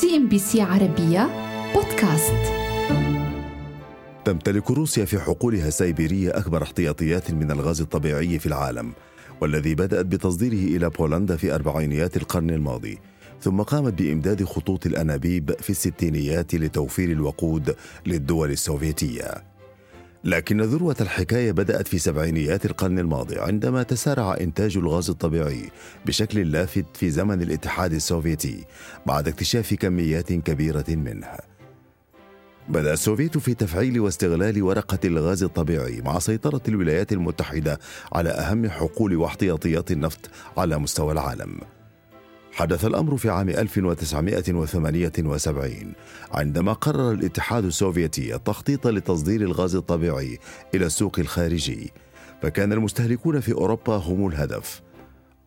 CNBC عربية بودكاست. تمتلك روسيا في حقولها السيبيرية أكبر احتياطيات من الغاز الطبيعي في العالم والذي بدأت بتصديره إلى بولندا في أربعينيات القرن الماضي ثم قامت بإمداد خطوط الأنابيب في الستينيات لتوفير الوقود للدول السوفيتية. لكن ذروة الحكاية بدأت في سبعينيات القرن الماضي عندما تسارع إنتاج الغاز الطبيعي بشكل لافت في زمن الاتحاد السوفيتي بعد اكتشاف كميات كبيرة منه. بدأ السوفيت في تفعيل واستغلال ورقة الغاز الطبيعي مع سيطرة الولايات المتحدة على أهم حقول واحتياطيات النفط على مستوى العالم. حدث الأمر في عام 1978 عندما قرر الاتحاد السوفيتي التخطيط لتصدير الغاز الطبيعي إلى السوق الخارجي فكان المستهلكون في أوروبا هم الهدف.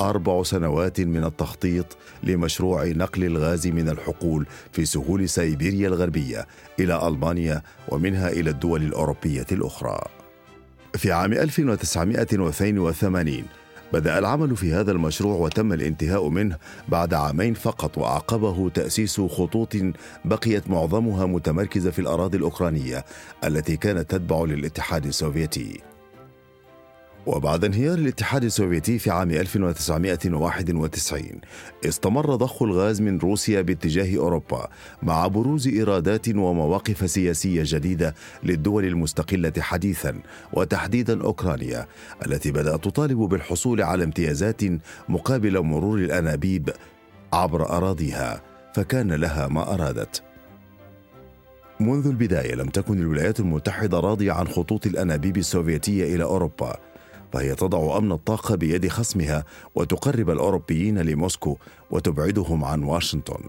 أربع سنوات من التخطيط لمشروع نقل الغاز من الحقول في سهول سيبيريا الغربية إلى ألمانيا ومنها إلى الدول الأوروبية الأخرى. في عام 1982 بدأ العمل في هذا المشروع وتم الانتهاء منه بعد عامين فقط وأعقبه تأسيس خطوط بقيت معظمها متمركزة في الأراضي الأوكرانية التي كانت تتبع للاتحاد السوفيتي. وبعد انهيار الاتحاد السوفيتي في عام 1991 استمر ضخ الغاز من روسيا باتجاه أوروبا مع بروز إيرادات ومواقف سياسية جديدة للدول المستقلة حديثا وتحديدا أوكرانيا التي بدأت تطالب بالحصول على امتيازات مقابل مرور الأنابيب عبر أراضيها فكان لها ما أرادت. منذ البداية لم تكن الولايات المتحدة راضية عن خطوط الأنابيب السوفيتية إلى أوروبا. فهي تضع أمن الطاقة بيد خصمها وتقرب الأوروبيين لموسكو وتبعدهم عن واشنطن.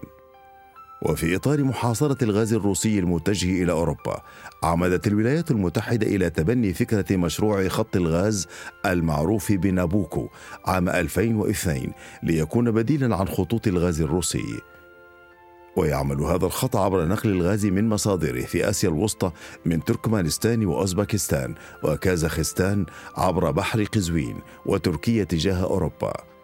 وفي إطار محاصرة الغاز الروسي المتجه إلى أوروبا عمدت الولايات المتحدة إلى تبني فكرة مشروع خط الغاز المعروف بنابوكو عام 2002 ليكون بديلا عن خطوط الغاز الروسي. ويعمل هذا الخط عبر نقل الغاز من مصادره في آسيا الوسطى من تركمانستان وأوزبكستان وكازاخستان عبر بحر قزوين وتركيا تجاه أوروبا.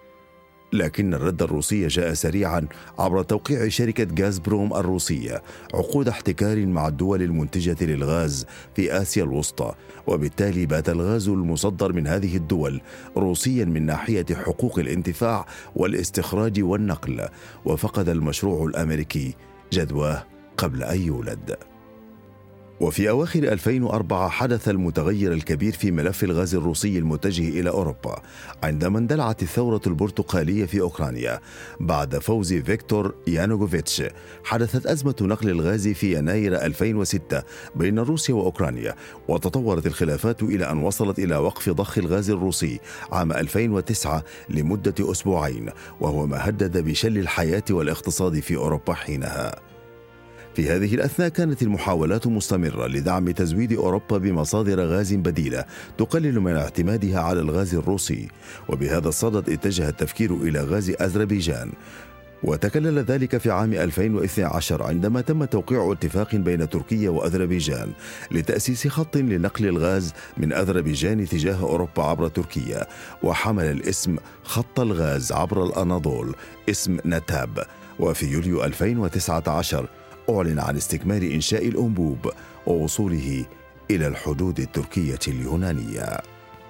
لكن الرد الروسي جاء سريعا عبر توقيع شركة غازبروم الروسية عقود احتكار مع الدول المنتجة للغاز في آسيا الوسطى وبالتالي بات الغاز المصدر من هذه الدول روسيا من ناحية حقوق الانتفاع والاستخراج والنقل وفقد المشروع الأمريكي جدواه قبل أن يولد. وفي أواخر 2004 حدث المتغير الكبير في ملف الغاز الروسي المتجه إلى أوروبا عندما اندلعت الثورة البرتقالية في أوكرانيا بعد فوز فيكتور يانوغوفيتش. حدثت أزمة نقل الغاز في يناير 2006 بين روسيا وأوكرانيا وتطورت الخلافات إلى أن وصلت إلى وقف ضخ الغاز الروسي عام 2009 لمدة أسبوعين وهو ما هدد بشل الحياة والاقتصاد في أوروبا حينها. في هذه الأثناء كانت المحاولات مستمرة لدعم تزويد أوروبا بمصادر غاز بديلة تقلل من اعتمادها على الغاز الروسي. وبهذا الصدد اتجه التفكير إلى غاز أذربيجان. وتكلل ذلك في عام 2012 عندما تم توقيع اتفاق بين تركيا وأذربيجان لتأسيس خط لنقل الغاز من أذربيجان تجاه أوروبا عبر تركيا. وحمل الاسم خط الغاز عبر الأناضول اسم نتاب. وفي يوليو 2019 أعلن عن استكمال إنشاء الأنبوب ووصوله إلى الحدود التركية اليونانية.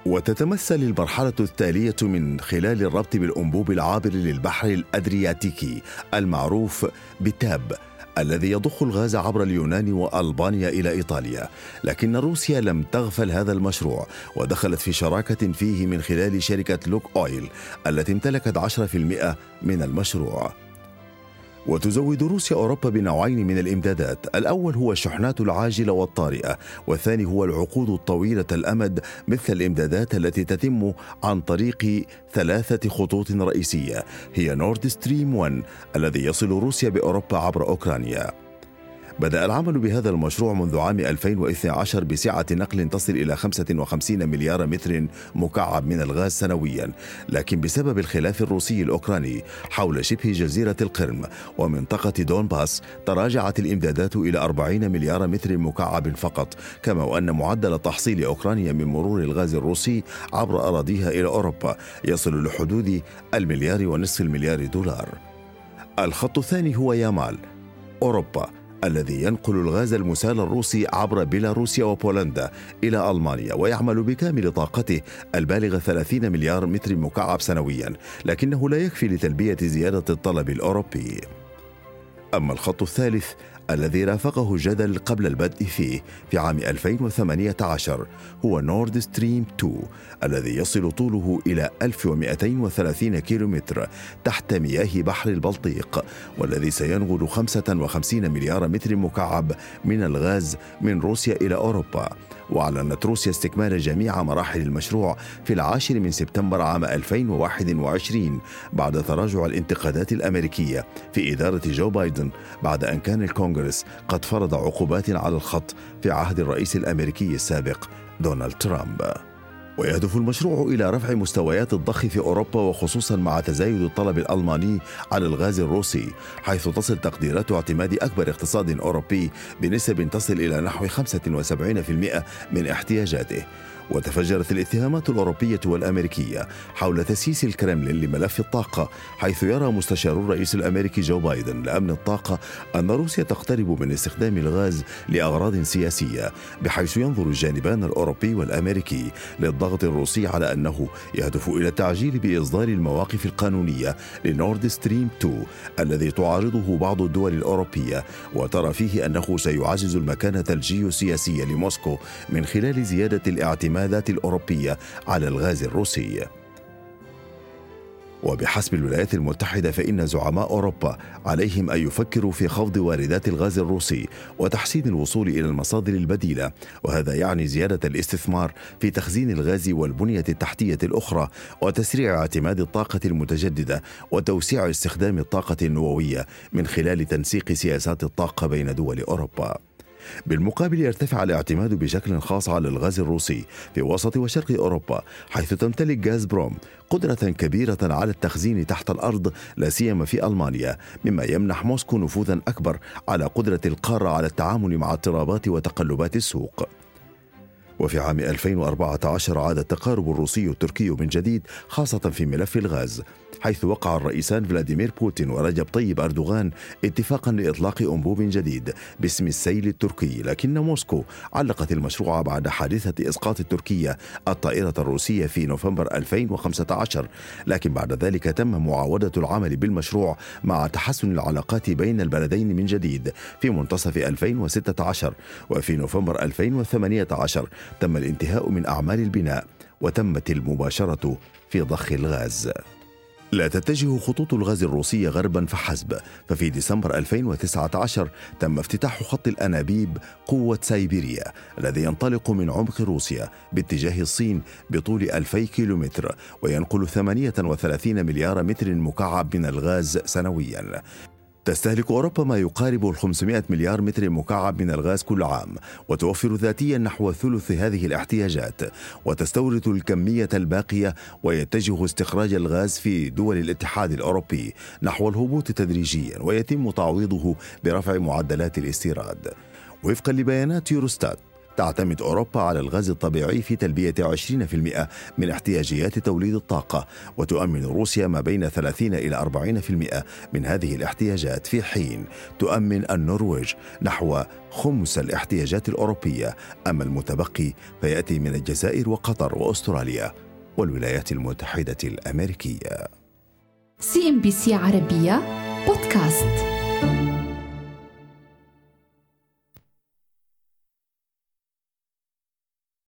وتتمثل المرحلة التالية من خلال الربط بالأنبوب العابر للبحر الأدرياتيكي المعروف بتاب الذي يضخ الغاز عبر اليونان وألبانيا إلى إيطاليا، لكن روسيا لم تغفل هذا المشروع ودخلت في شراكة فيه من خلال شركة لوك أويل التي امتلكت 10% من المشروع. وتزود روسيا أوروبا بنوعين من الإمدادات، الأول هو الشحنات العاجلة والطارئة، والثاني هو العقود الطويلة الأمد مثل الإمدادات التي تتم عن طريق ثلاثة خطوط رئيسية، هي نورد ستريم 1 الذي يصل روسيا بأوروبا عبر أوكرانيا. بدأ العمل بهذا المشروع منذ عام 2012 بسعة نقل تصل إلى 55 مليار متر مكعب من الغاز سنويا. لكن بسبب الخلاف الروسي الأوكراني حول شبه جزيرة القرم ومنطقة دونباس تراجعت الإمدادات إلى 40 مليار متر مكعب فقط كما وأن معدل تحصيل أوكرانيا من مرور الغاز الروسي عبر أراضيها إلى أوروبا يصل لحدود المليار ونصف المليار دولار. الخط الثاني هو يامال أوروبا. الذي ينقل الغاز المسال الروسي عبر بيلاروسيا وبولندا إلى ألمانيا ويعمل بكامل طاقته البالغة 30 مليار متر مكعب سنويا لكنه لا يكفي لتلبية زيادة الطلب الأوروبي. أما الخط الثالث الذي رافقه الجدل قبل البدء فيه في عام 2018 هو Nord Stream 2 الذي يصل طوله إلى 1230 كيلومتر تحت مياه بحر البلطيق والذي سينقل 55 مليار متر مكعب من الغاز من روسيا إلى أوروبا. وأعلنت روسيا استكمال جميع مراحل المشروع في العاشر من سبتمبر عام 2021 بعد تراجع الانتقادات الأمريكية في إدارة جو بايدن بعد أن كان الكونغرس قد فرض عقوبات على الخط في عهد الرئيس الأمريكي السابق دونالد ترامب. ويهدف المشروع إلى رفع مستويات الضخ في أوروبا وخصوصا مع تزايد الطلب الألماني على الغاز الروسي حيث تصل تقديرات اعتماد أكبر اقتصاد أوروبي بنسب تصل إلى نحو 75% من احتياجاته. وتفجرت الاتهامات الأوروبية والأمريكية حول تسييس الكرملين لملف الطاقة حيث يرى مستشار الرئيس الأمريكي جو بايدن لأمن الطاقة أن روسيا تقترب من استخدام الغاز لأغراض سياسية بحيث ينظر الجانبان الأوروبي والأمريكي للضغط الروسي على أنه يهدف إلى التعجيل بإصدار المواقف القانونية لنورد ستريم 2 الذي تعارضه بعض الدول الأوروبية وترى فيه أنه سيعزز المكانة الجيوسياسية لموسكو من خلال زيادة الاعتماد الاعتمادات الأوروبية على الغاز الروسي. وبحسب الولايات المتحدة فإن زعماء أوروبا عليهم أن يفكروا في خفض واردات الغاز الروسي وتحسين الوصول إلى المصادر البديلة. وهذا يعني زيادة الاستثمار في تخزين الغاز والبنية التحتية الأخرى وتسريع اعتماد الطاقة المتجددة وتوسيع استخدام الطاقة النووية من خلال تنسيق سياسات الطاقة بين دول أوروبا. بالمقابل يرتفع الاعتماد بشكل خاص على الغاز الروسي في وسط وشرق أوروبا حيث تمتلك غاز بروم قدرة كبيرة على التخزين تحت الأرض لا سيما في ألمانيا مما يمنح موسكو نفوذا أكبر على قدرة القارة على التعامل مع اضطرابات وتقلبات السوق. وفي عام 2014 عاد التقارب الروسي التركي من جديد خاصة في ملف الغاز حيث وقع الرئيسان فلاديمير بوتين ورجب طيب أردوغان اتفاقا لإطلاق أنبوب جديد باسم السيل التركي لكن موسكو علقت المشروع بعد حادثة إسقاط التركية الطائرة الروسية في نوفمبر 2015 لكن بعد ذلك تم معاودة العمل بالمشروع مع تحسن العلاقات بين البلدين من جديد في منتصف 2016 وفي نوفمبر 2018 تم الانتهاء من أعمال البناء وتمت المباشرة في ضخ الغاز. لا تتجه خطوط الغاز الروسية غربا فحسب. ففي ديسمبر 2019 تم افتتاح خط الأنابيب قوة سيبيريا الذي ينطلق من عمق روسيا باتجاه الصين بطول 2000 كيلومتر وينقل 38 مليار متر مكعب من الغاز سنويا. تستهلك أوروبا ما يقارب ال 500 مليار متر مكعب من الغاز كل عام وتوفر ذاتيا نحو ثلث هذه الاحتياجات وتستورد الكمية الباقية ويتجه استخراج الغاز في دول الاتحاد الأوروبي نحو الهبوط تدريجيا ويتم تعويضه برفع معدلات الاستيراد. وفقا لبيانات يوروستات تعتمد أوروبا على الغاز الطبيعي في تلبية 20% من احتياجيات توليد الطاقة وتؤمن روسيا ما بين 30 إلى 40% من هذه الاحتياجات في حين تؤمن النرويج نحو خمس الاحتياجات الأوروبية. أما المتبقي فيأتي من الجزائر وقطر وأستراليا والولايات المتحدة الأمريكية. CNBC عربية بودكاست.